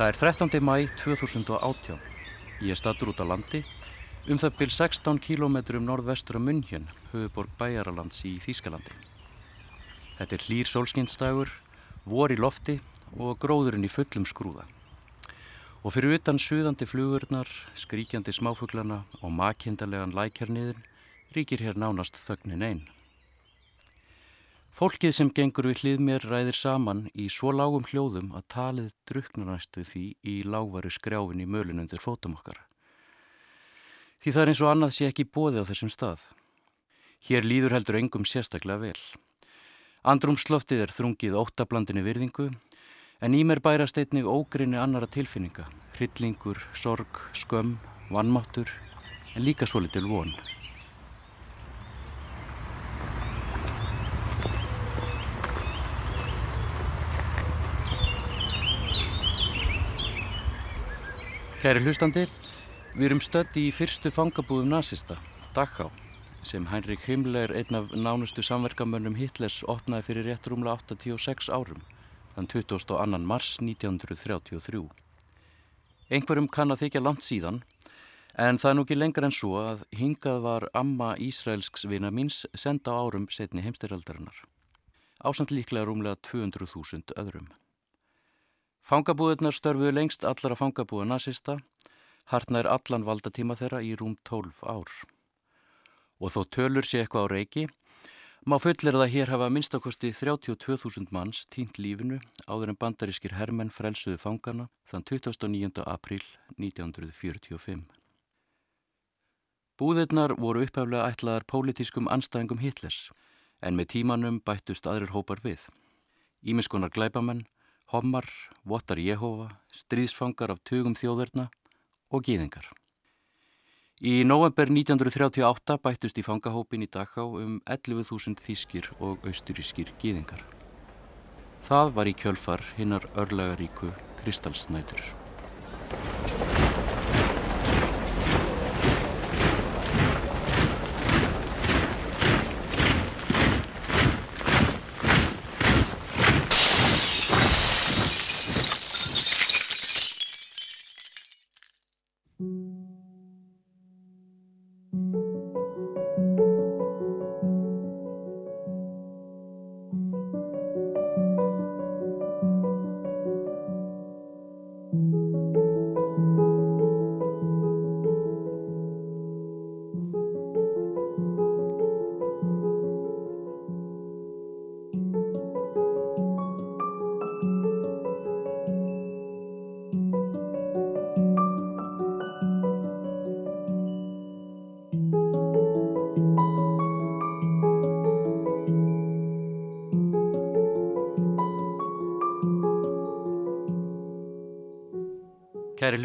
Það er 13. mæ 2018. Ég er stattur út á landi um það byrj 16 km norðvestur af München, höfuborg Bæjaralands í Þýskalandi. Þetta er hlýr sólskinnsdagur, vor í lofti og gróðurinn í fullum skrúða. Og fyrir utan suðandi flugurnar, skríkjandi smáfuglana og makindarlegan lækjarniðin ríkir hér nánast þögnin einn. Fólkið sem gengur við hlið mér ræðir saman í svo lágum hljóðum að talið druknarnæstu því í lágvaru skrjáfin í mölun undir fótum okkar. Því það er eins og annað sé ekki bóði á þessum stað. Hér líður heldur engum sérstaklega vel. Andrumsloftið er þrungið óttablandinni virðingu en í mér bærast einnig ógrinni annara tilfinninga, hryllingur, sorg, skömm, vannmáttur en líka svo litil von. Kæri hlustandi, við erum stödd í fyrstu fangabúðum nazista, Dachau, sem Heinrich Himmler, einn af nánustu samverkamönnum Hitlers, opnaði fyrir rétt rúmlega 86 árum, þann 22. mars 1933. Einhverjum kann að þykja langt síðan, en það er nú ekki lengur en svo að hingað var amma Ísraelsks vina míns senda árum setni heimstyraldarinnar. Ásand líklega rúmlega 200.000 öðrum. Fangabúðunar störfuðu lengst allara fangabúða nazista, hartnær allan valdatíma þeirra í rúm 12 ár. Og þó tölur sé eitthvað á reiki, má fullir það hér hafa minnstakosti 32.000 manns tínt lífinu áður en bandarískir hermenn frelsuðu fangana þann 29. april 1945. Búðirnar voru upphæflega ætlaðar pólitískum anstæðingum Hitlers, en með tímanum bættust aðrir hópar við. Ímiskonar glæbamenn, hommar, votar Jehova, stríðsfangar af tugum þjóðverna og gíðingar. Í november 1938 bættust í fangahópin í Dachau um 11.000 þýskir og austurískir gíðingar. Það var í kjölfar hinnar örlagaríku kristalsnætur.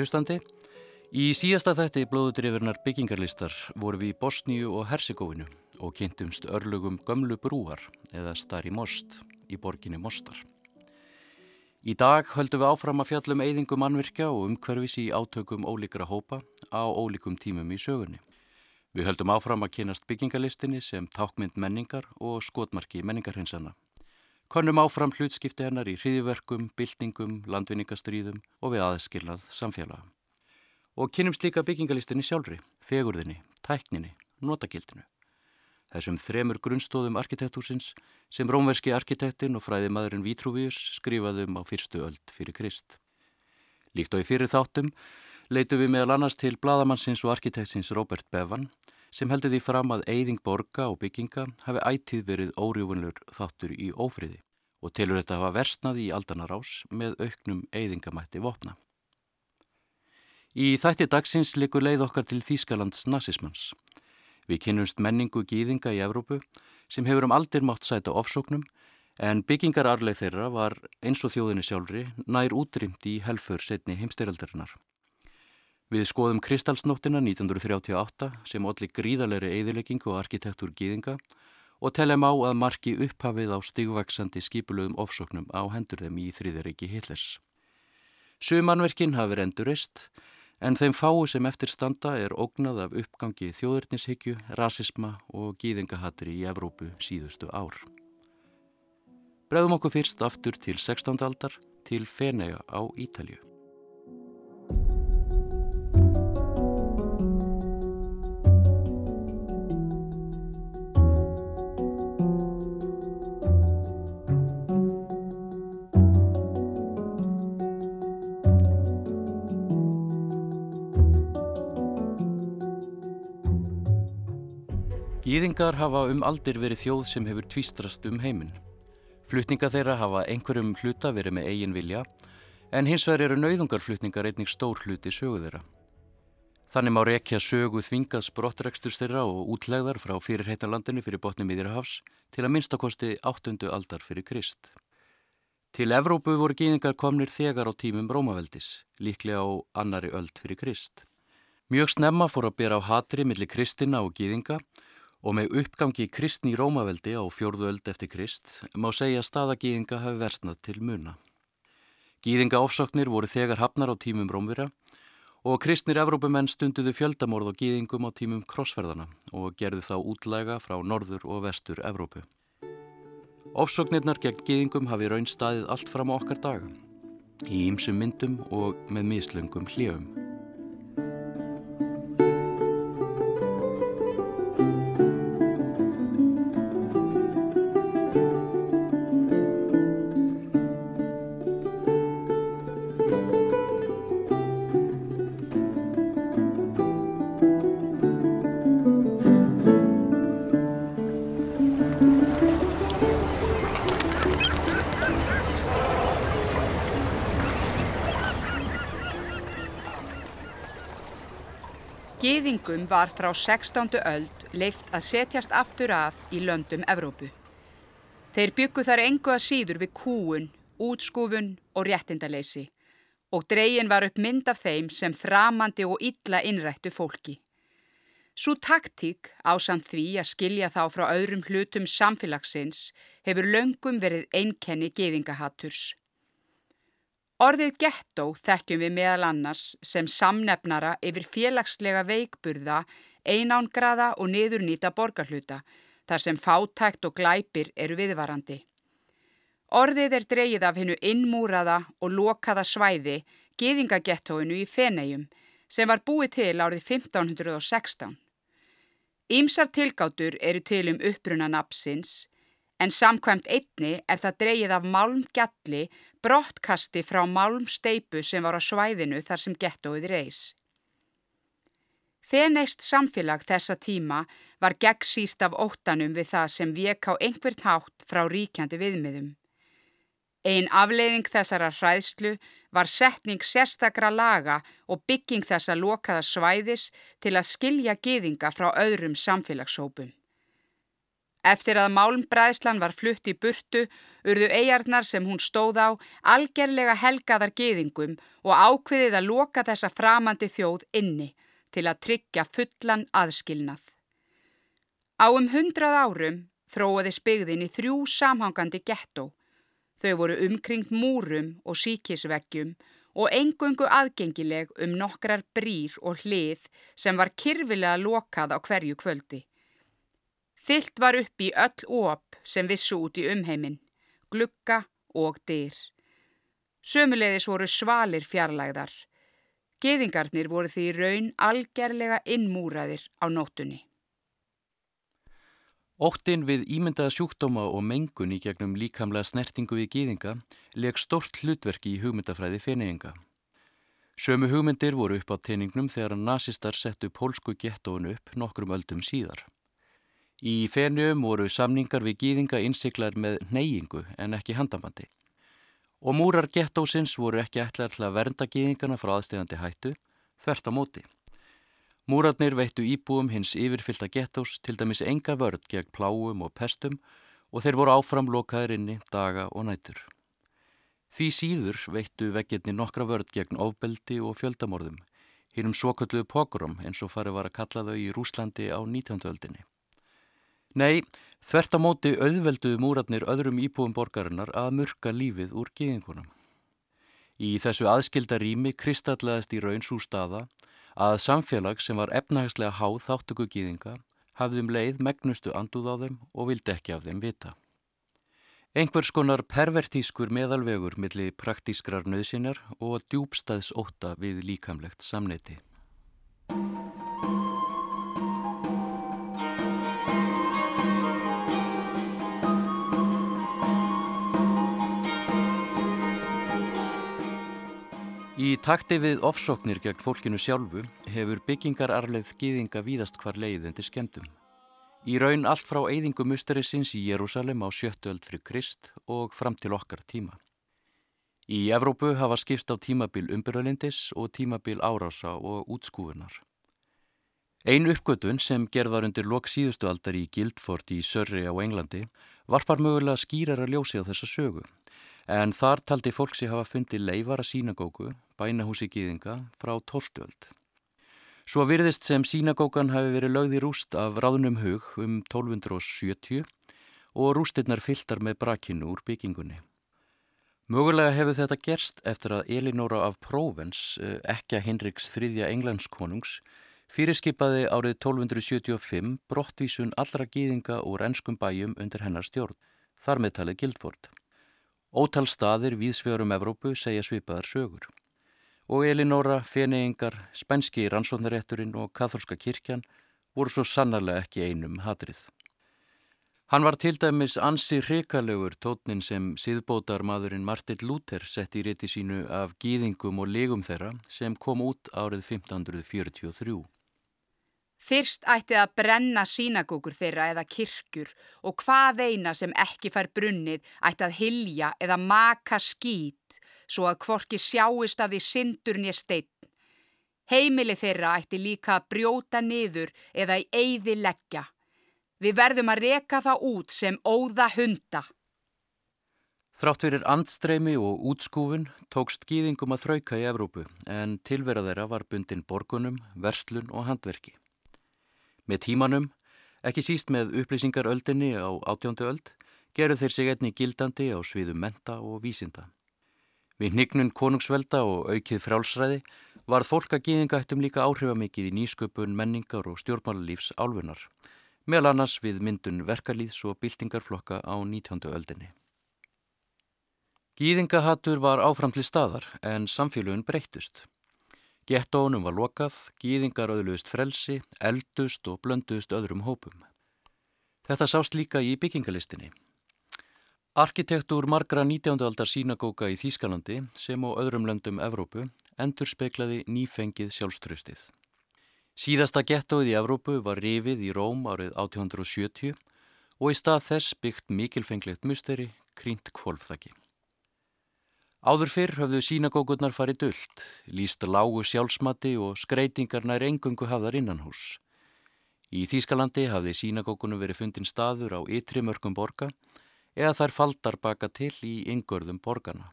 Hlustandi, í síðasta þætti blóðudrifurnar byggingarlistar voru við í Bosníu og Hersegóinu og kynntumst örlugum gömlu brúar eða starri most í borginni Mostar. Í dag höldum við áfram að fjallum eyðingum mannvirkja og umhverfis í átökum ólíkra hópa á ólíkum tímum í sögunni. Við höldum áfram að kynast byggingarlistinni sem tákmynd menningar og skotmarki menningarhinsana. Konum áfram hlutskipti hennar í hriðiverkum, byltingum, landvinningastríðum og við aðskilnað samfélaga. Og kynumst líka byggingalistinni sjálfri, fegurðinni, tækninni, notagildinu. Þessum þremur grunnstóðum arkitektúrsins sem rómverski arkitektin og fræði maðurinn Vitruvius skrifaðum á fyrstu öld fyrir Krist. Líkt og í fyrir þáttum leitu við meðal annars til bladamannsins og arkitektsins Robert Bevan sem heldur því fram að eyðing borga og bygginga hafi ætið verið órjúfunlur þáttur í ófriði og tilur þetta hafa versnað í aldanarás með auknum eyðingamætti vopna. Í þætti dagsins likur leið okkar til Þýskalands nazismans. Við kynumst menningu gýðinga í Evrópu sem hefur um aldir mátt sæta ofsóknum en byggingararleið þeirra var eins og þjóðinni sjálfri nær útrýmt í helfur setni heimstyraldarinnar. Við skoðum Kristalsnóttina 1938 sem allir gríðalegri eðileggingu og arkitektúr gýðinga og telem á að marki upphafið á stigvaksandi skipulögum ofsóknum á hendur þeim í þrýðaríki Hitlers. Sumanverkin hafi endurist en þeim fáu sem eftir standa er ógnað af uppgangi þjóðurnishyggju, rasisma og gýðingahattri í Evrópu síðustu ár. Bregðum okkur fyrst aftur til 16. aldar til Fenega á Ítalju. Gýðingar hafa um aldir verið þjóð sem hefur tvístrast um heiminn. Flutninga þeirra hafa einhverjum hluta verið með eigin vilja en hins vegar eru nauðungarflutningar einnig stór hluti sögu þeirra. Þannig má rekja sögu þvingaðs brottreksturs þeirra og útlegðar frá fyrirheitalandinu fyrir botnum íðirhafs til að minnstakosti áttundu aldar fyrir Krist. Til Evrópu voru gýðingar komnir þegar á tímum Rómaveldis, líklega á annari öld fyrir Krist. Mjög snemma fór að bera á hatri millir Kristina og gýðinga og með uppgangi Kristni í Rómaveldi á fjórðu öld eftir Krist má segja að staðagýðinga hafi versnað til muna. Gýðinga ofsóknir voru þegar hafnar á tímum Rómvira og kristnir Evrópumenn stunduðu fjöldamorð og gýðingum á tímum krossferðana og gerðu þá útlæga frá norður og vestur Evrópu. Ofsóknirnar gegn gýðingum hafi raun staðið allt fram á okkar daga, í ýmsum myndum og með mislungum hljöfum. Gyðingum var frá 16. öld leift að setjast aftur að í löndum Evrópu. Þeir byggu þar engu að síður við kúun, útskúfun og réttindaleysi og dreyin var upp mynd af þeim sem framandi og illa innrættu fólki. Svo taktík ásamt því að skilja þá frá öðrum hlutum samfélagsins hefur löngum verið einkenni geðingahatturs. Orðið gettó þekkjum við meðal annars sem samnefnara yfir félagslega veikburða, einángraða og niðurnýta borgarhluta, þar sem fátækt og glæpir eru viðvarandi. Orðið er dreyið af hennu innmúraða og lokaða svæði geðingagettóinu í Fenegjum sem var búið til árið 1516. Ímsar tilgátur eru til um uppbruna napsins en samkvæmt einni er það dreyið af málmgjalli brottkasti frá málmsteipu sem var á svæðinu þar sem gettóið reys. Feneist samfélag þessa tíma var gegnsýrt af óttanum við það sem vek á einhvert hátt frá ríkjandi viðmiðum. Einn afleiðing þessara hræðslu var setning sérstakra laga og bygging þessa lokaða svæðis til að skilja giðinga frá öðrum samfélagshópum. Eftir að málmbræðslan var flutt í burtu urðu eigarnar sem hún stóð á algerlega helgaðar geðingum og ákveðið að loka þessa framandi þjóð inni til að tryggja fullan aðskilnað. Á um hundrað árum þróaði spigðin í þrjú samhangandi gettó. Þau voru umkringt múrum og síkisveggjum og engungu aðgengileg um nokkrar brýr og hlið sem var kyrfilega lokað á hverju kvöldi. Fyllt var upp í öll óp sem vissu út í umheiminn, glugga og dyr. Sömulegðis voru svalir fjarlægðar. Geðingarnir voru því raun algerlega innmúraðir á nóttunni. Óttin við ímyndaða sjúkdóma og mengun í gegnum líkamlega snertingu við geðinga leg stort hlutverki í hugmyndafræði feneinga. Sömu hugmyndir voru upp á teiningnum þegar nazistar settu pólsku gettónu upp nokkrum öldum síðar. Í fenjum voru samningar við gýðinga innsiklar með neyingu en ekki handambandi. Og múrar gettósins voru ekki ætlar til að vernda gýðingana frá aðstegandi hættu, þvert á móti. Múrarnir veittu íbúum hins yfirfylta gettós til dæmis enga vörd gegn pláum og pestum og þeir voru áframlokaðir inni daga og nætur. Því síður veittu veggirni nokkra vörd gegn ofbeldi og fjöldamorðum, hinnum svokölluðu pokurum eins og farið var að kalla þau í Rúslandi á 19. öldinni. Nei, þvert á móti auðvelduðu múratnir öðrum íbúum borgarinnar að murka lífið úr geðingunum. Í þessu aðskilda rými kristallaðist í raun svo staða að samfélag sem var efnahagslega háð þáttöku geðinga hafði um leið megnustu anduð á þeim og vildi ekki af þeim vita. Engvers konar pervertískur meðalvegur millir praktískrar nöðsinjar og djúbstæðs óta við líkamlegt samneiti. Í takti við ofsóknir gegn fólkinu sjálfu hefur byggingararleið gýðinga víðast hvar leið undir skemmtum. Í raun allt frá eyðingu musterisins í Jérúsalem á sjöttuöld fyrir Krist og fram til okkar tíma. Í Evrópu hafa skipst á tímabil umbyrðalindis og tímabil árása og útskúfunar. Ein uppgötun sem gerðar undir lok síðustu aldar í Guildford í Surrey á Englandi varpar mögulega skýrar að ljósi á þessa sögu en þar taldi fólk sig hafa fundið leifara sínagóku, bænahúsi gýðinga, frá tóltuöld. Svo virðist sem sínagókan hafi verið lögði rúst af ráðnum hug um 1270 og rústirnar fylltar með brakinu úr byggingunni. Mögulega hefur þetta gerst eftir að Elinóra af Provence, eh, ekki að Henriks þriðja englandskonungs, fyrirskipaði árið 1275 brottvísun allra gýðinga úr ennskum bæjum undir hennar stjórn, þar með talið Gildford. Ótal staðir víðsvegurum Evrópu segja svipaðar sögur. Og Elinóra, Feneingar, Spenski rannsóknarétturinn og Katholska kirkjan voru svo sannarlega ekki einum hadrið. Hann var til dæmis ansi hrikalegur tótnin sem síðbótar maðurinn Martin Luther sett í rétti sínu af gýðingum og legum þeirra sem kom út árið 1543. Fyrst ætti að brenna sínagókur þeirra eða kirkjur og hvað eina sem ekki fær brunnið ætti að hilja eða maka skít svo að kvorki sjáist af því syndurni steinn. Heimili þeirra ætti líka að brjóta niður eða í eyði leggja. Við verðum að reka það út sem óða hunda. Þrátt fyrir andstreimi og útskúfun tókst gýðingum að þrauka í Evrópu en tilvera þeirra var bundin borgunum, verslun og handverki. Með tímanum, ekki síst með upplýsingaröldinni á átjóndu öld, gerur þeir sig einni gildandi á sviðu menta og vísinda. Við hnignun konungsvelda og aukið frálsræði var fólk að gýðingættum líka áhrifamikið í nýsköpun, menningar og stjórnmálarlífs álfunar, meðal annars við myndun verkalýðs og byltingarflokka á 19. öldinni. Gýðingahattur var áfram til staðar en samfélagun breyttust. Gettónum var lokað, gýðingar öðluðist frelsi, eldust og blönduðist öðrum hópum. Þetta sást líka í byggingalistinni. Arkitektúr margra 19. aldar sínagóka í Þýskalandi sem á öðrum löndum Evrópu endur speiklaði nýfengið sjálfströstið. Síðasta gettóið í Evrópu var rifið í Róm árið 1870 og í stað þess byggt mikilfenglegt musteri krínt kvolfþakki. Áður fyrr höfðu sínagókurnar farið dullt, líst lágu sjálfsmatti og skreitingar nær engungu hafðar innan hús. Í Þýskalandi hafði sínagókunum verið fundin staður á ytri mörgum borga eða þær faldar baka til í yngörðum borgarna.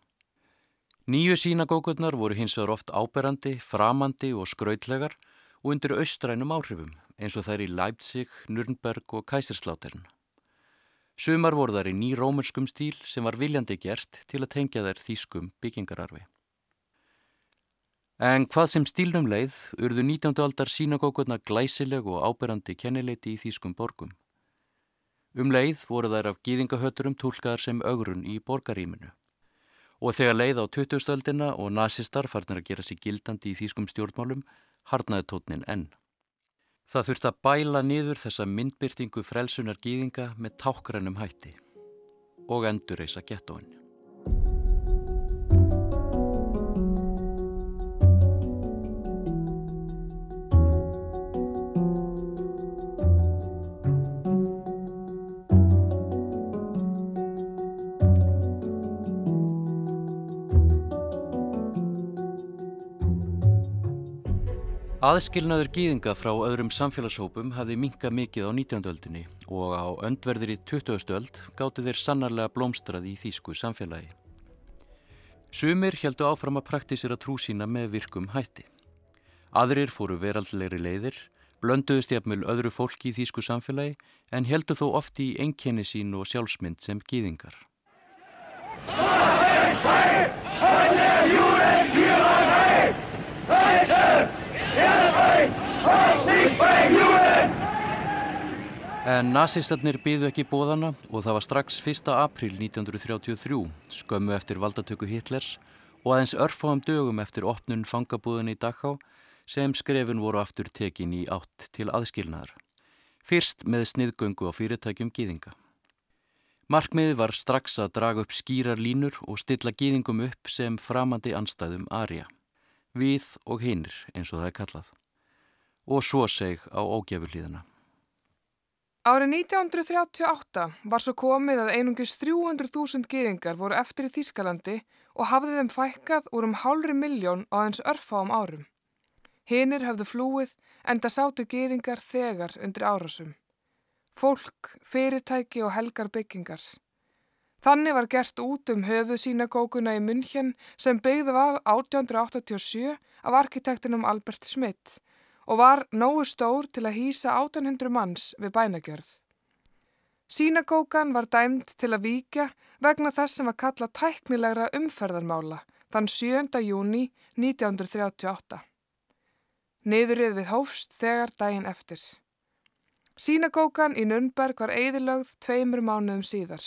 Nýju sínagókurnar voru hins vegar oft áberandi, framandi og skrautlegar og undir austrænum áhrifum eins og þær í Leipzig, Nürnberg og Kæsirsláterna. Sumar voru þar í nýrómunskum stíl sem var viljandi gert til að tengja þær þýskum byggingararfi. En hvað sem stílnum leið urðu 19. aldar sínagókurna glæsileg og áberandi kennileiti í þýskum borgum. Um leið voru þær af gýðingahöturum tólkaðar sem augrun í borgaríminu. Og þegar leið á 20. aldina og nazistar farnir að gera sig gildandi í þýskum stjórnmálum, harnaði tótnin enn. Það þurft að bæla niður þessa myndbyrtingu frelsunar gýðinga með tákrænum hætti og endur reysa gettóinu. Aðskilnaður gýðinga frá öðrum samfélagshópum hafði minka mikið á 19. öldinni og á öndverðir í 20. öld gáttu þeir sannarlega blómstrað í þýsku samfélagi. Sumir heldu áfram að praktísira trú sína með virkum hætti. Aðrir fóru veraldlegri leiðir, blönduðust jafnmjöl öðru fólki í þýsku samfélagi en heldu þó oft í enkenni sín og sjálfsmynd sem gýðingar. En nazistarnir byðu ekki bóðana og það var strax 1. april 1933, skömmu eftir valdatöku Hitlers og aðeins örfáum dögum eftir opnun fangabúðin í Dachau sem skrefin voru aftur tekin í átt til aðskilnaðar. Fyrst með sniðgöngu á fyrirtækjum gýðinga. Markmiði var strax að draga upp skýrar línur og stilla gýðingum upp sem framandi anstæðum Arja við og hinnir eins og það er kallað og svo seg á ógefurlíðina. Árið 1938 var svo komið að einungis 300.000 geðingar voru eftir í Þískalandi og hafði þeim fækkað úr um hálfri miljón á eins örfáum árum. Hinnir hafðu flúið en það sátu geðingar þegar undir árásum. Fólk, fyrirtæki og helgar byggingar. Þannig var gert út um höfuð sínagókuna í München sem byggði var 1887 af arkitektinum Albert Schmidt og var nógu stór til að hýsa 1800 manns við bænagjörð. Sínagókan var dæmd til að víkja vegna þess sem var kalla tæknilegra umferðarmála þann 7. júni 1938. Niðurrið við hófst þegar daginn eftir. Sínagókan í Nürnberg var eðilögð tveimur mánuðum síðar.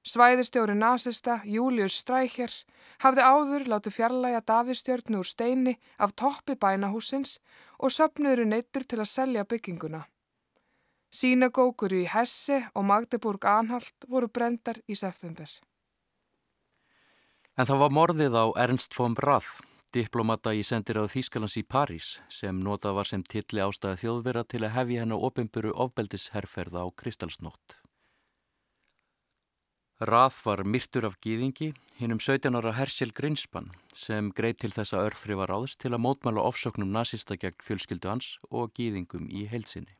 Svæðistjóri nazista Július Strækjer hafði áður látið fjarlæga Davistjörn úr steini af toppi bænahúsins og söpnuður neittur til að selja bygginguna. Sínagókur í Hesse og Magdeburg Anhalt voru brendar í september. En það var morðið á Ernst von Brath, diplomata í sendir á Þýskalands í París, sem notað var sem tilli ástæði þjóðvera til að hefja henn á opimburu ofbeldisherrferða á Kristalsnótt. Rath var myrtur af gýðingi, hinn um 17 ára Herschel Grinspan sem greið til þessa örþri var áðs til að mótmála ofsóknum nazista gegn fjölskyldu hans og gýðingum í heilsinni.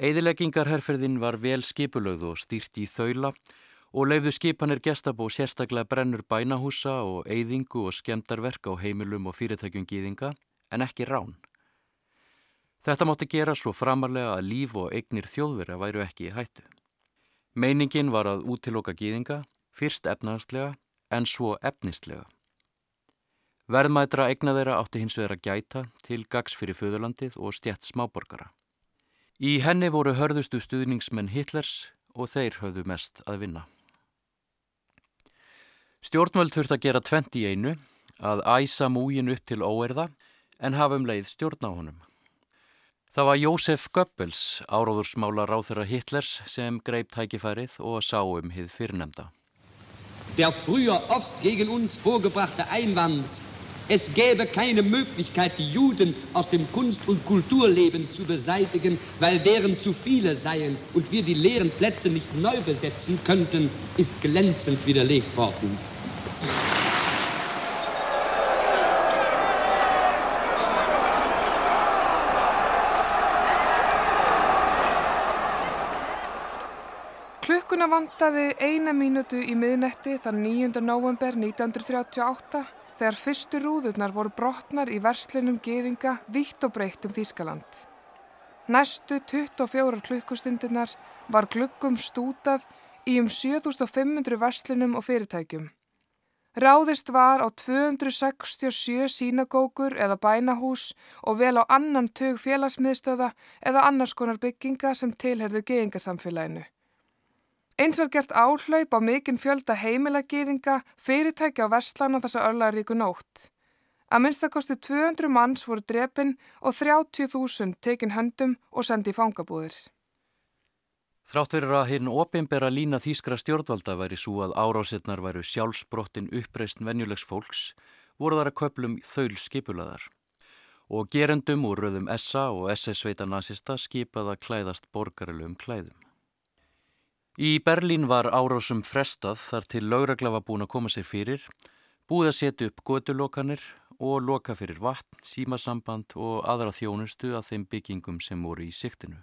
Eðileggingarherferðin var vel skipulögð og stýrt í þaula og leiðu skipanir gestabó sérstaklega brennur bænahúsa og eyðingu og skemdarverk á heimilum og fyrirtækjum gýðinga en ekki rán. Þetta mátti gera svo framarlega að líf og eignir þjóðverða væru ekki í hættu. Meiningin var að útiloka gýðinga, fyrst efnahanslega en svo efnistlega. Verðmætra egna þeirra átti hins vegar að gæta til gags fyrir föðurlandið og stjætt smáborgara. Í henni voru hörðustu stuðningsmenn Hitlers og þeir höfðu mest að vinna. Stjórnvöld þurft að gera tvent í einu, að æsa múgin upp til óerða en hafa um leið stjórn á honum. Það var Jósef Goebbels, áróðursmála ráþurra Hitlers, sem greip tækifærið og sá um hið fyrirnemda. Der früher oft gegen uns vorgebrachte Einwand, es gäbe keine Möglichkeit, die Juden aus dem Kunst- und Kulturleben zu beseitigen, weil deren zu viele seien und wir die leeren Plätze nicht neu besetzen könnten, ist glänzend widerlegt worden. Klukkuna vantaði eina mínutu í miðnetti þann 9. november 1938 þegar fyrstu rúðurnar voru brotnar í verslunum geðinga vitt og breytt um Þískaland. Næstu 24 klukkustundunar var glukkum stútað í um 7500 verslunum og fyrirtækjum. Ráðist var á 267 sínagókur eða bænahús og vel á annan tög félagsmiðstöða eða annars konar bygginga sem tilherðu geðingasamfélaginu. Eins var gert áhlaup á mikinn fjölda heimilagiðinga fyrirtækja á Vestlana þessa örlaríku nótt. Að minnstakosti 200 manns voru drepin og 30.000 tekin höndum og sendi í fangabúðir. Þrátt verið að hinn opimbera lína þýskra stjórnvalda væri svo að árásetnar væru sjálfsbrottin uppreist venjulegs fólks voru þar að köplum þaul skipulaðar og gerendum úr röðum SA og SS-sveita nazista skipaða klæðast borgarilum klæðum. Í Berlín var árásum frestað þar til lauragla var búin að koma sér fyrir, búið að setja upp gödulokanir og loka fyrir vatn, símasamband og aðra þjónustu af þeim byggingum sem voru í siktinu.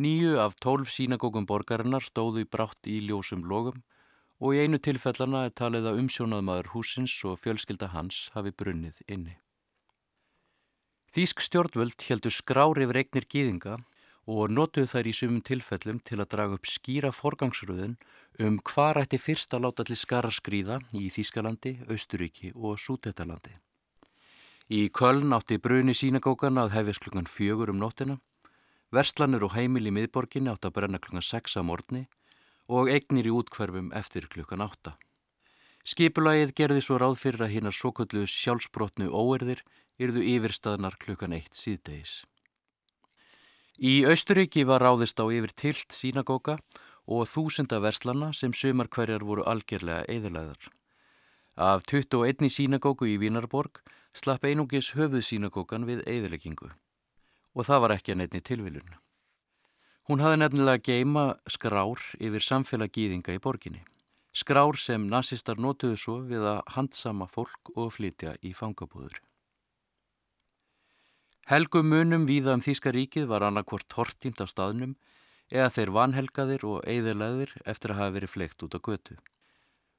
Nýju af tólf sínagókum borgarinnar stóðu í brátt í ljósum logum og í einu tilfellana er talið að umsjónaðmaður húsins og fjölskylda hans hafi brunnið inni. Þýsk stjórnvöld heldur skrári yfir eignir gýðinga og notuð þær í sumum tilfellum til að draga upp skýra forgangsröðun um hvað rætti fyrst að láta allir skara skrýða í Þískalandi, Austuríki og Sútetalandi. Í Köln átti bruni sínagókan að hefðis klukkan fjögur um nóttina, verslanur og heimil í miðborginni átti að brenna klukkan sex á morgni og eignir í útkverfum eftir klukkan átta. Skipulagið gerði svo ráð fyrir að hinnar svo kallu sjálfsbrotnu óerðir yrðu yfirstaðnar klukkan eitt síðdegis. Í Austuríki var ráðist á yfir tilt sínagóka og þúsunda verslana sem sumar hverjar voru algjörlega eðilæðar. Af 21 sínagóku í Vínarborg slapp einungis höfuð sínagókan við eðileggingu og það var ekki að nefni tilviljun. Hún hafði nefnilega geima skrár yfir samfélag gýðinga í borginni. Skrár sem nazistar notuðu svo við að handsama fólk og flytja í fangabúður. Helgum munum víða um Þíska ríkið var annarkvort tortímt á staðnum eða þeir vanhelgaðir og eigðilegðir eftir að hafa verið fleikt út á götu.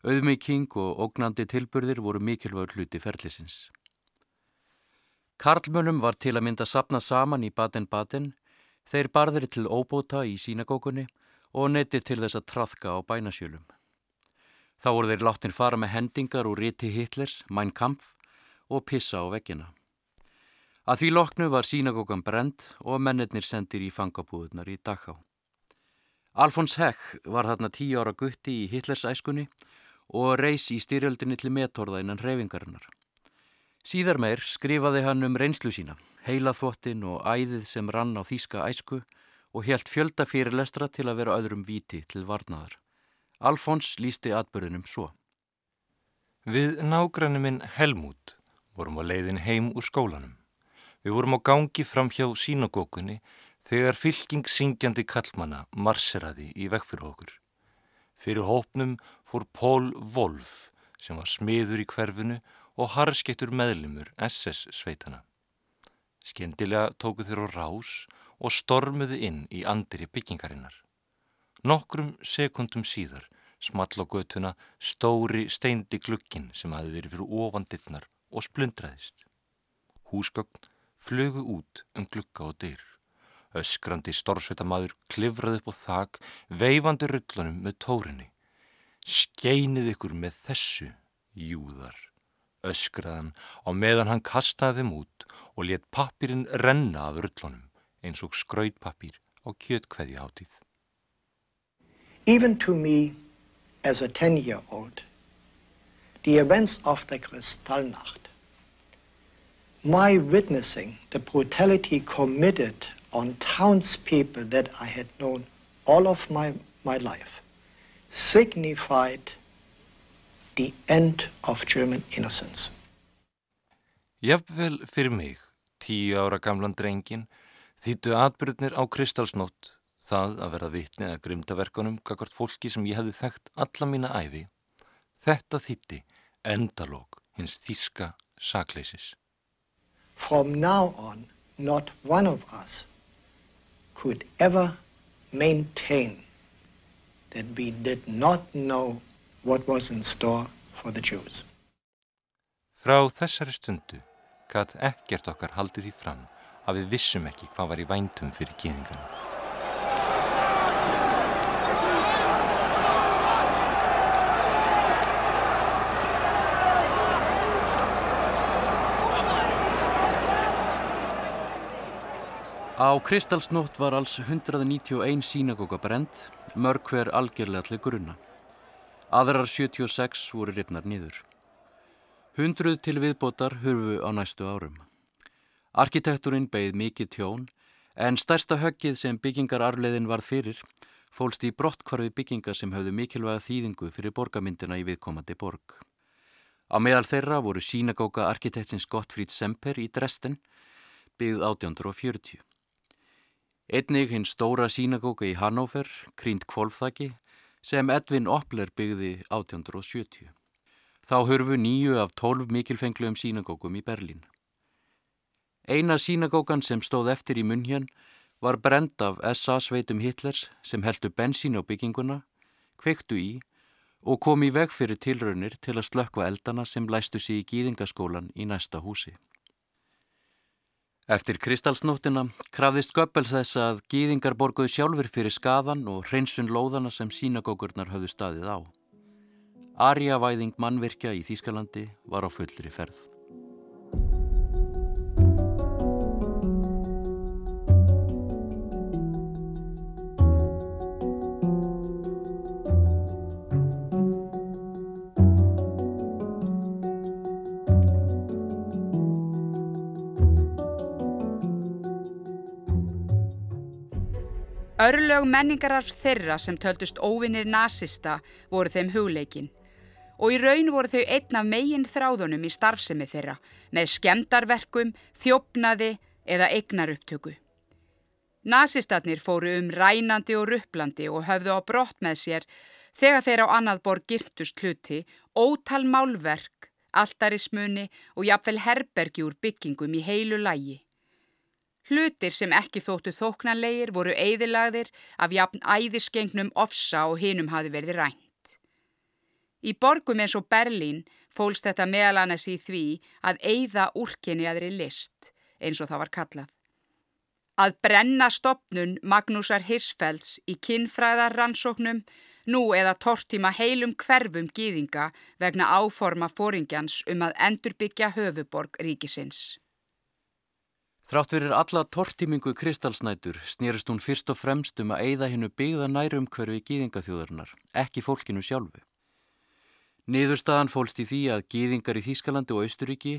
Auðmyking og ógnandi tilburðir voru mikilvægur hluti ferlisins. Karlmönum var til að mynda sapna saman í Baden-Baden, þeir barðir til óbóta í sínagókunni og neytti til þess að trafka á bænasjölum. Þá voru þeir láttin fara með hendingar úr riti Hitlers, Mein Kampf og pissa á veggina. Að því loknu var sínagókan brend og mennirnir sendir í fangabúðunar í Dachau. Alfons Heck var þarna tíu ára gutti í Hitlers æskunni og reys í styrjöldinni til metorða innan reyfingarinnar. Síðar meir skrifaði hann um reynslu sína, heila þvottin og æðið sem rann á þýska æsku og helt fjölda fyrir lestra til að vera öðrum viti til varnaðar. Alfons lísti atbyrðinum svo. Við nágrannu minn Helmút vorum á leiðin heim úr skólanum. Við vorum á gangi fram hjá sínagókunni þegar fylking syngjandi kallmanna marseraði í vekk fyrir okkur. Fyrir hópnum fór Pól Wolf sem var smiður í hverfinu og harskettur meðlumur SS sveitana. Skendilega tóku þeir á rás og stormuðu inn í andri byggingarinnar. Nokkrum sekundum síðar small á götuna stóri steindi glukkin sem hafi verið fyrir ofan dittnar og splundraðist. Húsgögn flögu út um glukka og dyr. Öskrandi storsveita maður klifraði upp á þak, veifandi rullunum með tórinni. Skeinið ykkur með þessu, júðar, öskraðan á meðan hann kastaði þeim út og let pappirinn renna af rullunum eins og skrautpappir á kjötkveði hátíð. Even to me, as a 10 year old, the events of the Kristallnacht, my witnessing the brutality committed on townspeople that I had known all of my, my life, signified the end of German innocence. Jafnvel fyrir mig, tíu ára gamlan drengin, þýttu atbyrðnir á kristalsnótt það að verða vitni að grimdaverkunum kakart fólki sem ég hefði þekkt alla mína æfi, þetta þýtti endalók hins þíska sakleysis. From now on, not one of us could ever maintain that we did not know what was in store for the Jews. Frá þessari stundu gatt ekkert okkar haldið því fram að við vissum ekki hvað var í væntum fyrir geðingarna. Á Kristalsnótt var alls 191 sínagóka brend, mörg hver algjörlega allir grunna. Aðrar 76 voru ripnar nýður. Hundruð til viðbótar hurfu á næstu árum. Arkitekturinn beigð mikið tjón, en stærsta höggið sem byggingararleðin varð fyrir fólst í brottkvarfi byggingar sem höfðu mikilvæga þýðingu fyrir borgamyndina í viðkomandi borg. Á meðal þeirra voru sínagóka arkitektins Gottfríd Semper í Dresden, byggð 1840. Einnig hinn stóra sínagóka í Hannover, Krínd Kvolfþaki, sem Edvin Oppler byggði 1870. Þá hörfu nýju af tólf mikilfengluðum sínagókum í Berlín. Eina sínagókan sem stóð eftir í munn var brend af SA-sveitum Hitlers sem heldu bensín á bygginguna, kveiktu í og kom í veg fyrir tilraunir til að slökkva eldana sem læstu sig í gýðingaskólan í næsta húsi. Eftir kristalsnóttina krafðist Göppels þess að gýðingar borguðu sjálfur fyrir skaðan og hreinsun lóðana sem sínagókurnar höfðu staðið á. Arjavæðing mannvirkja í Þýskalandi var á fullri ferð. Örlög menningarar þeirra sem töldust óvinnir nazista voru þeim hugleikin og í raun voru þau einn af megin þráðunum í starfsemi þeirra með skemdarverkum, þjófnaði eða eignaruptöku. Nasistarnir fóru um rænandi og rupplandi og höfðu á brott með sér þegar þeir á annað borð girtust hluti, ótal málverk, alltarismunni og jafnvel herbergi úr byggingum í heilu lægi. Hlutir sem ekki þóttu þóknanlegir voru eigðilagðir af jafn æðisgengnum ofsa og hinum hafi verið rænt. Í borgum eins og Berlín fólst þetta meðal annars í því að eigða úrkenni aðri list, eins og það var kallað. Að brenna stopnun Magnúsar Hirsfelds í kinnfræðar rannsóknum, nú eða tortíma heilum hverfum gýðinga vegna áforma fóringjans um að endurbyggja höfuborg ríkisins. Þrátt fyrir alla tortímingu kristalsnætur snýrist hún fyrst og fremst um að eigða hennu byggða nærum hverfi gýðingaþjóðarinnar, ekki fólkinu sjálfu. Niðurstaðan fólst í því að gýðingar í Þýskalandi og Austuríki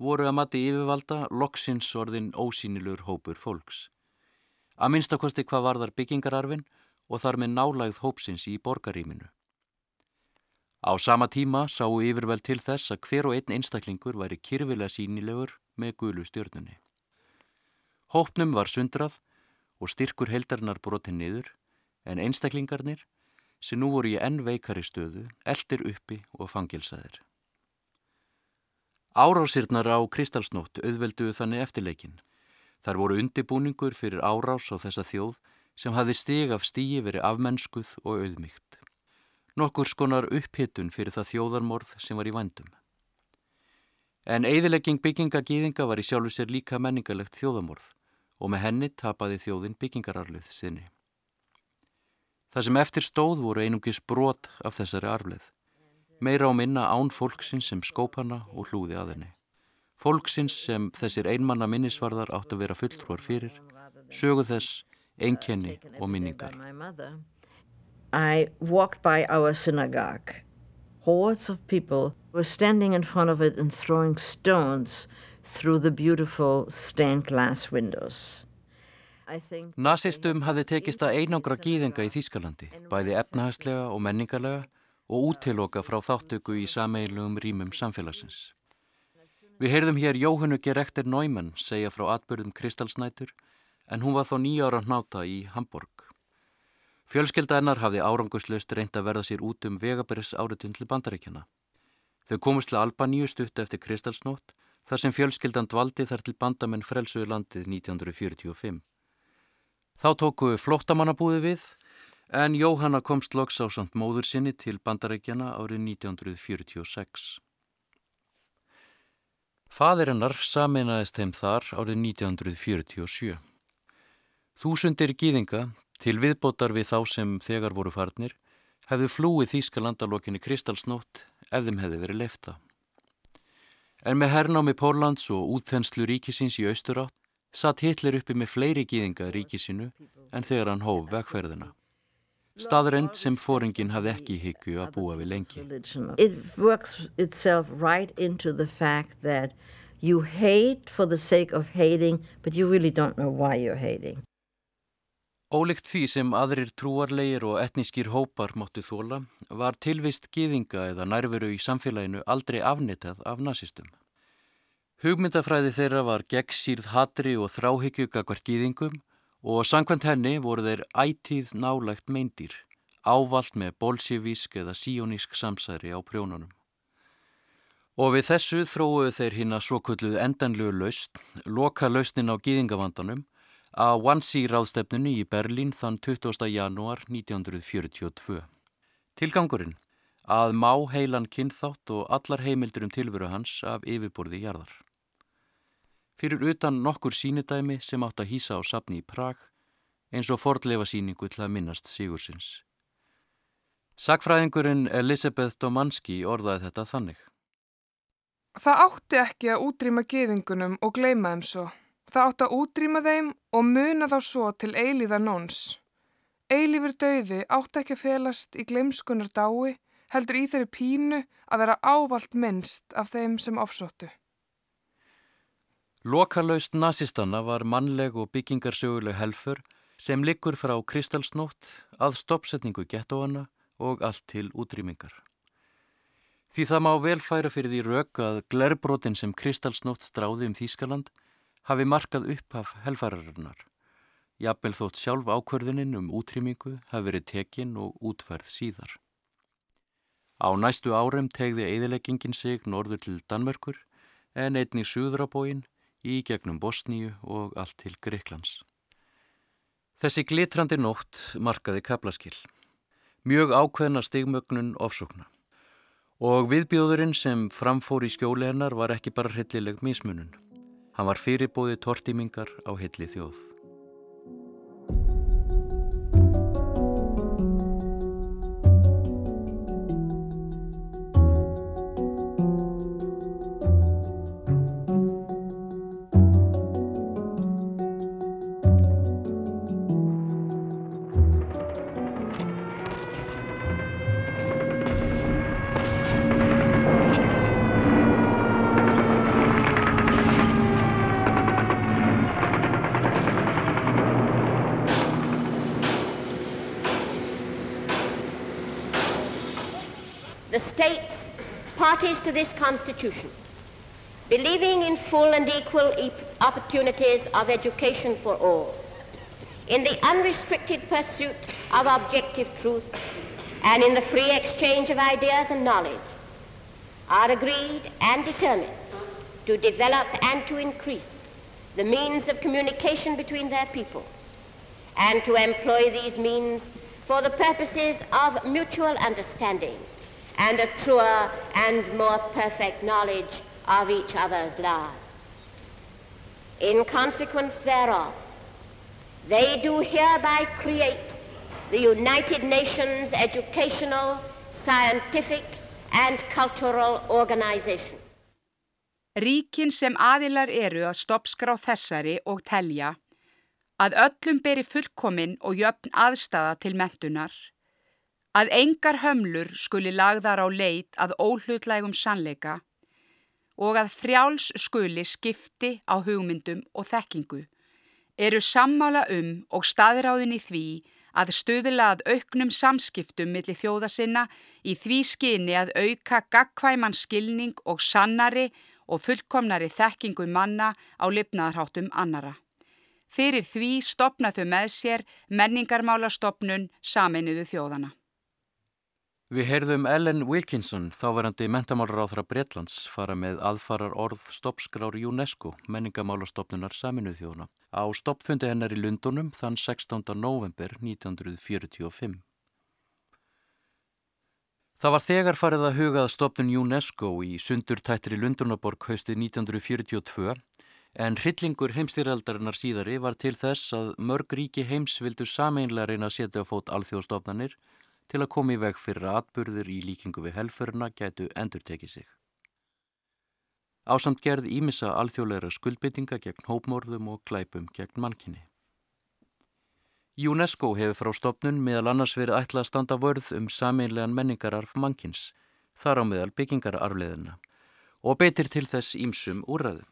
voru að mati yfirvalda loksins orðin ósýnilur hópur fólks. Að minnstakosti hvað varðar byggingararfin og þar með nálægð hópsins í borgaríminu. Á sama tíma sáu yfirveld til þess að hver og einn einstaklingur væri kyrfilega sínilegur með gulu stjórnunni. Hópnum var sundrað og styrkur heldarinnar brotin niður en einstaklingarnir sem nú voru í enn veikari stöðu, eldir uppi og fangilsaðir. Árásirnar á kristalsnótt auðvelduðu þannig eftirleikin. Þar voru undibúningur fyrir árás á þessa þjóð sem hafði stig af stíi verið afmennskuð og auðmygt. Nokkur skonar upphittun fyrir það þjóðarmorð sem var í vandum. En eigðilegging byggingagýðinga var í sjálfu sér líka menningalegt þjóðamorð og með henni tapaði þjóðin byggingararluð sinni. Það sem eftir stóð voru einungis brot af þessari arfleð. Meira á minna án fólksins sem skópana og hlúði að henni. Fólksins sem þessir einmanna minnisvarðar átt að vera fulltrúar fyrir, sögu þess, einkenni og minningar. Hordes of people were standing in front of it and throwing stones through the beautiful stained glass windows. Nasistum hafði tekist að einangra gýðinga í Þýskalandi, bæði efnahagslega og menningarlega og útiloka frá þáttöku í sameilugum rýmum samfélagsins. Við heyrðum hér Jóhannu Gerekter Neumann segja frá atbyrðum Kristalsnætur en hún var þá nýjára hnáta í Hamburg. Fjölskylda hennar hafði árangusleust reynd að verða sér út um vegaberis áritun til bandaríkjana. Þau komust til Albaníu stutt eftir Kristalsnót þar sem fjölskyldan dvaldi þar til bandamenn frelsuði landið 1945. Þá tóku flóttamannabúði við en Jóhanna komst loks á samt móður sinni til bandarækjana árið 1946. Fadirinnar saminæðist þeim þar árið 1947. Þúsundir gýðinga til viðbótar við þá sem þegar voru farnir hefðu flúið Þýskalandalokinni Kristalsnótt ef þeim hefði verið lefta. En með hernámi Pórlands og útþenslu ríkisins í austurátt satt Hitler uppi með fleiri gýðinga ríkisinu en þegar hann hóf vegferðina. Staðrend sem fóringin hafði ekki higgju að búa við lengi. It works itself right into the fact that you hate for the sake of hating but you really don't know why you're hating. Ólíkt því sem aðrir trúarleir og etnískir hópar máttu þóla var tilvist gýðinga eða nærveru í samfélaginu aldrei afnitað af nazistum. Hugmyndafræði þeirra var gegnsýrð hatri og þráhyggjugakvar gýðingum og sangkvæmt henni voru þeir ætíð nálægt meindýr, ávalt með bolsjevísk eða síonísk samsæri á prjónunum. Og við þessu þróuðu þeir hinn að svo kulluðu endanlegu laust, loka lausnin á gýðingavandanum, að Wannsee ráðstefnunni í Berlín þann 20. janúar 1942. Tilgangurinn að má heilan kynþátt og allar heimildur um tilveru hans af yfirborði jarðar fyrir utan nokkur sínidæmi sem átt að hýsa á sapni í Prag eins og fordleifa síningu til að minnast Sigursins. Sakfræðingurinn Elisabeth Domanski orðaði þetta þannig. Það átti ekki að útrýma geðingunum og gleima þeim svo. Það átti að útrýma þeim og muna þá svo til eilíðar nóns. Eilífur döiði átti ekki að felast í gleimskunar dái, heldur í þeirri pínu að vera ávalt minnst af þeim sem ofsóttu. Lokalauðst nazistanna var mannleg og byggingarsöguleg helfur sem liggur frá kristalsnótt að stoppsetningu gettóana og allt til útrýmingar. Því það má vel færa fyrir því rauk að glerbrotin sem kristalsnótt stráði um Þýskaland hafi markað upp af helfararinnar. jafnvel þótt sjálf ákverðinin um útrýmingu hafi verið tekin og útferð síðar. Á næstu árum tegði eðileggingin sig norður til Danmörkur en einni Suðrabóin í gegnum Bosníu og allt til Greiklands. Þessi glitrandi nótt markaði kaplaskill. Mjög ákveðna stigmögnun ofsókna. Og viðbjóðurinn sem framfór í skjóli hennar var ekki bara hryllileg mismunun. Hann var fyrirbóði tortímingar á hilli þjóð. Parties to this Constitution, believing in full and equal e opportunities of education for all, in the unrestricted pursuit of objective truth, and in the free exchange of ideas and knowledge, are agreed and determined to develop and to increase the means of communication between their peoples, and to employ these means for the purposes of mutual understanding and a truer and more perfect knowledge of each other's lives. In consequence thereof, they do hereby create the United Nations Educational, Scientific and Cultural Organization. Ríkin sem aðilar eru að stoppskrá þessari og telja að öllum beri fullkomin og jöfn aðstafa til mentunar að engar hömlur skuli lagðar á leit að óhlutlægum sannleika og að frjáls skuli skipti á hugmyndum og þekkingu eru sammála um og staðráðin í því að stuðlað auknum samskiptum millir þjóða sinna í því skinni að auka gagkvæman skilning og sannari og fullkomnari þekkingu manna á lifnaðarháttum annara. Fyrir því stopna þau með sér menningarmálastofnun saminuðu þjóðana. Við heyrðum Ellen Wilkinson, þáverandi mentamálráðra Breitlands, fara með aðfarar orð stoppskrár UNESCO, menningamálastofnunar saminuð þjóna, á stoppfundi hennar í Lundunum þann 16. november 1945. Það var þegar farið að hugað stopnun UNESCO í sundurtættri Lundunaborg haustið 1942 en hryllingur heimstýraldarinnar síðari var til þess að mörg ríki heims vildu sameinlega reyna að setja á fót alþjóðstofnanir til að koma í veg fyrir að atburður í líkingu við helfurna gætu endur tekið sig. Ásamt gerð ímissa alþjóðleira skuldbyttinga gegn hópmorðum og glæpum gegn mannkinni. UNESCO hefur frá stopnun meðal annars verið ætlað að standa vörð um sameinlegan menningararf mannkins, þar á meðal byggingararfleðina, og betir til þess ímsum úrræðu.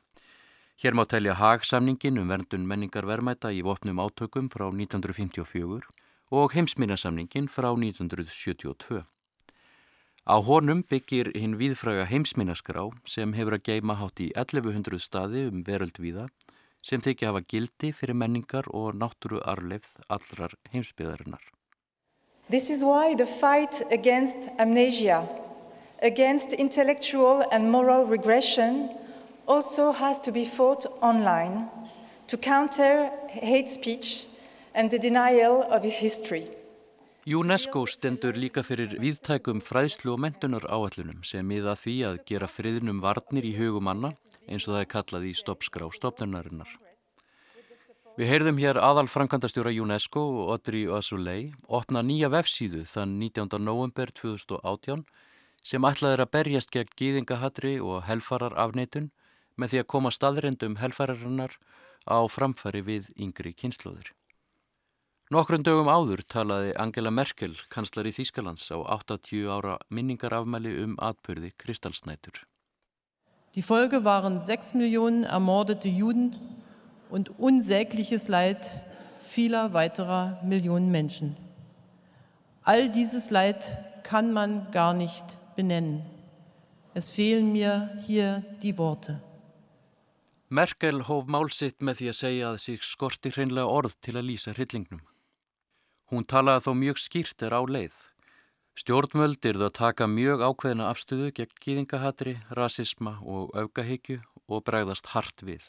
Hér má telja hagsamningin um verndun menningarvermæta í vopnum átökum frá 1954 og heimsminnasamningin frá 1972. Á honum byggir hinn viðfraga heimsminnaskrá sem hefur að geima hátt í 1100 staði um veröldvíða sem þykja hafa gildi fyrir menningar og náttúru arlefð allrar heimsbyðarinnar. This is why the fight against amnesia, against intellectual and moral regression also has to be fought online to counter hate speech and the denial of his history. UNESCO stendur líka fyrir viðtækum fræðslu og mentunar áallunum sem miða því að gera friðnum varnir í hugum manna eins og það er kallað í stoppskrá stopnunarinnar. Við heyrðum hér aðal frankandastjóra UNESCO og Audrey Azoulay opna nýja vefsíðu þann 19. november 2018 sem ætlaði að berjast gegn gýðingahatri og helfarar afneitun með því að koma staðrendum helfararinnar á framfæri við yngri kynnslóður. Nokkrum dögum áður talaði Angela Merkel, kanslar í Þýskalands, á 80 ára minningarafmæli um atbyrði Kristalsnætur. Die Folge waren 6 Millionen ermordete Juden und unsägliches Leid vieler weiterer Millionen Menschen. All dieses Leid kann man gar nicht benennen. Es fehlen mir hier die Worte. Merkel hóf málsitt með því að segja að sig skorti hreinlega orð til að lýsa hryllingnum. Hún talaði þó mjög skýrt er á leið. Stjórnvöld eru það að taka mjög ákveðina afstöðu gegn gýðingahatri, rasisma og augahyggju og bregðast hart við.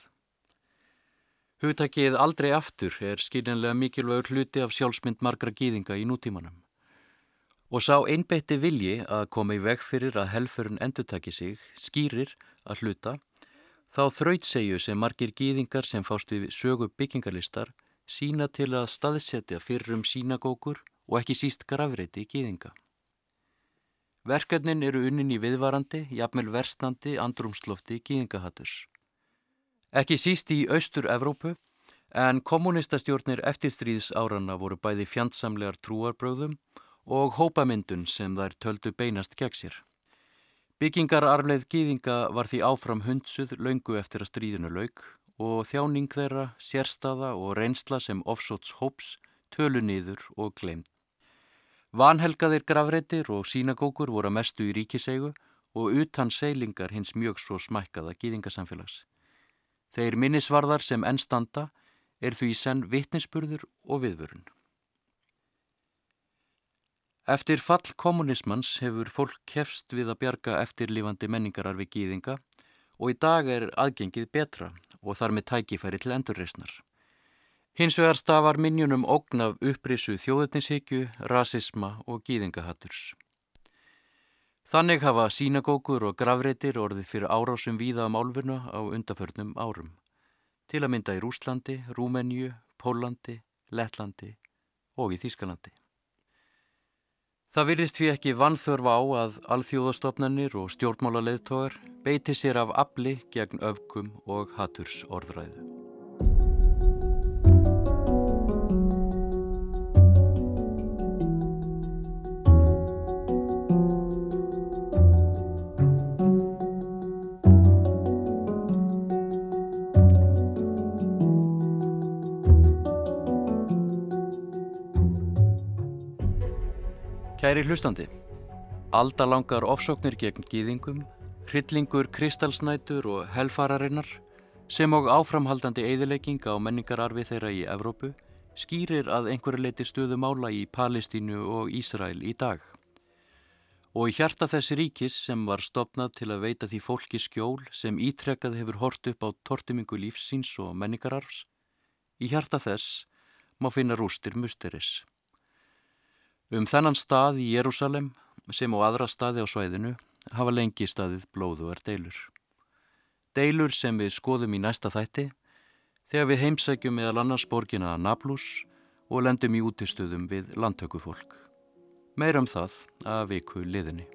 Hugtakið aldrei aftur er skiljanlega mikilvægur hluti af sjálfsmynd margra gýðinga í nútímanum. Og sá einbeitti vilji að koma í veg fyrir að helfurinn endurtaki sig skýrir að hluta Þá þrautsegju sem margir gýðingar sem fást við sögu byggingarlistar sína til að staðsetja fyrrum sínagókur og ekki síst grafreiti gýðinga. Verkefnin eru unnin í viðvarandi, jafnvel verstnandi andrumslofti gýðingahatturs. Ekki síst í austur-Evrópu en kommunistastjórnir eftirstríðs áranna voru bæði fjandsamlegar trúarbröðum og hópamyndun sem þær töldu beinast gegn sér. Byggingararleið gýðinga var því áfram hundsuð laungu eftir að stríðinu lauk og þjáning þeirra, sérstaða og reynsla sem offsóts hóps tölu nýður og glemt. Vanhelgaðir gravreitir og sínagókur voru að mestu í ríkiseigu og utan seilingar hins mjög svo smækkaða gýðingasamfélags. Þeir minnisvarðar sem ennstanda er því senn vittnisspurður og viðvörun. Eftir fall kommunismans hefur fólk kefst við að bjarga eftirlifandi menningararfi gýðinga og í dag er aðgengið betra og þar með tækifæri til endurreysnar. Hins vegar stafar minjunum ógn af upprisu þjóðetnisíkju, rasisma og gýðingahatturs. Þannig hafa sínagókur og gravreitir orðið fyrir árásum víða á málfuna á undaförnum árum. Til að mynda í Rúslandi, Rúmenju, Pólandi, Lettlandi og í Þískalandi. Það virðist því ekki vannþörfa á að alþjóðastofnanir og stjórnmálaleðtogar beiti sér af afli gegn öfkum og haturs orðræðu. Kæri hlustandi, aldalangar ofsóknir gegn gýðingum, hryllingur kristalsnætur og helfararinnar sem og áframhaldandi eigðilegging á menningararfi þeirra í Evrópu skýrir að einhverju leiti stöðu mála í Palestínu og Ísrael í dag. Og í hjarta þessi ríkis sem var stopnað til að veita því fólki skjól sem ítrekkað hefur hort upp á tortimingu lífsins og menningararfs, í hjarta þess má finna rústir musteris. Um þennan stað í Jérúsalem sem á aðra staði á svæðinu hafa lengi staðið blóðuar deilur. Deilur sem við skoðum í næsta þætti þegar við heimsækjum meðal annars borgina Nablus og lendum í útistöðum við landtökufólk. Meirum það að viku liðinni.